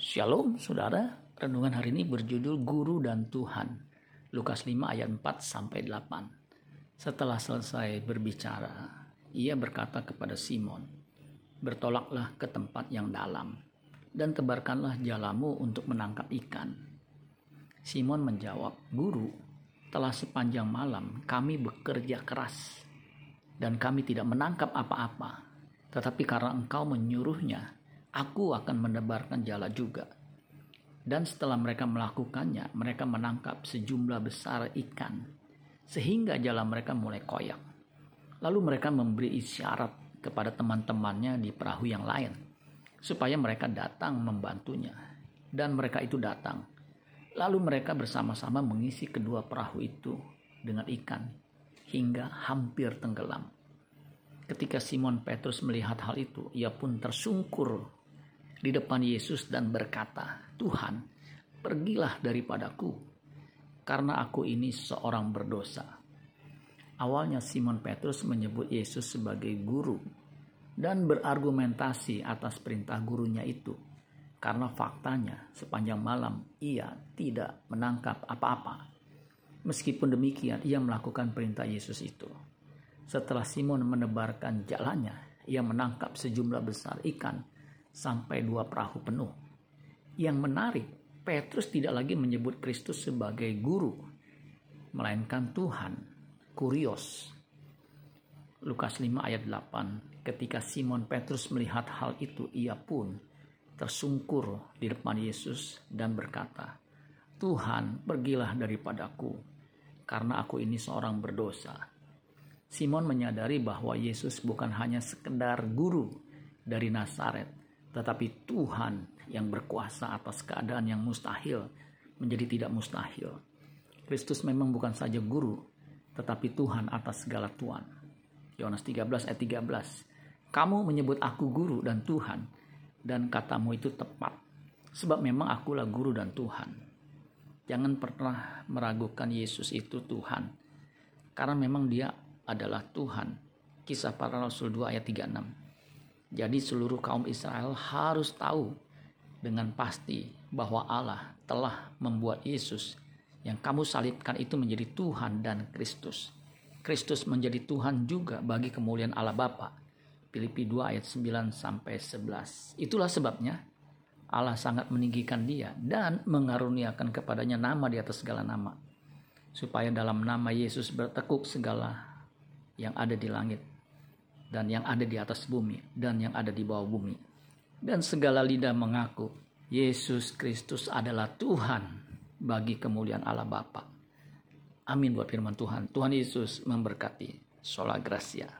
Shalom saudara, renungan hari ini berjudul Guru dan Tuhan. Lukas 5 ayat 4 sampai 8. Setelah selesai berbicara, ia berkata kepada Simon, "Bertolaklah ke tempat yang dalam dan tebarkanlah jalamu untuk menangkap ikan." Simon menjawab, "Guru, telah sepanjang malam kami bekerja keras dan kami tidak menangkap apa-apa, tetapi karena engkau menyuruhnya, aku akan menebarkan jala juga. Dan setelah mereka melakukannya, mereka menangkap sejumlah besar ikan, sehingga jala mereka mulai koyak. Lalu mereka memberi isyarat kepada teman-temannya di perahu yang lain, supaya mereka datang membantunya. Dan mereka itu datang. Lalu mereka bersama-sama mengisi kedua perahu itu dengan ikan, hingga hampir tenggelam. Ketika Simon Petrus melihat hal itu, ia pun tersungkur di depan Yesus dan berkata, "Tuhan, pergilah daripadaku, karena aku ini seorang berdosa." Awalnya Simon Petrus menyebut Yesus sebagai guru dan berargumentasi atas perintah gurunya itu. Karena faktanya sepanjang malam ia tidak menangkap apa-apa. Meskipun demikian ia melakukan perintah Yesus itu. Setelah Simon menebarkan jalannya, ia menangkap sejumlah besar ikan sampai dua perahu penuh. Yang menarik, Petrus tidak lagi menyebut Kristus sebagai guru, melainkan Tuhan, kurios. Lukas 5 ayat 8, ketika Simon Petrus melihat hal itu, ia pun tersungkur di depan Yesus dan berkata, Tuhan, pergilah daripadaku, karena aku ini seorang berdosa. Simon menyadari bahwa Yesus bukan hanya sekedar guru dari Nazaret, tetapi Tuhan yang berkuasa atas keadaan yang mustahil menjadi tidak mustahil. Kristus memang bukan saja guru, tetapi Tuhan atas segala Tuhan. Yohanes 13 ayat 13. Kamu menyebut aku guru dan Tuhan, dan katamu itu tepat. Sebab memang akulah guru dan Tuhan. Jangan pernah meragukan Yesus itu Tuhan. Karena memang dia adalah Tuhan. Kisah para Rasul 2 ayat 36. Jadi seluruh kaum Israel harus tahu dengan pasti bahwa Allah telah membuat Yesus yang kamu salibkan itu menjadi Tuhan dan Kristus. Kristus menjadi Tuhan juga bagi kemuliaan Allah Bapa. Filipi 2 ayat 9 sampai 11. Itulah sebabnya Allah sangat meninggikan dia dan mengaruniakan kepadanya nama di atas segala nama. Supaya dalam nama Yesus bertekuk segala yang ada di langit dan yang ada di atas bumi dan yang ada di bawah bumi. Dan segala lidah mengaku Yesus Kristus adalah Tuhan bagi kemuliaan Allah Bapa. Amin buat firman Tuhan. Tuhan Yesus memberkati. Sola Gracia.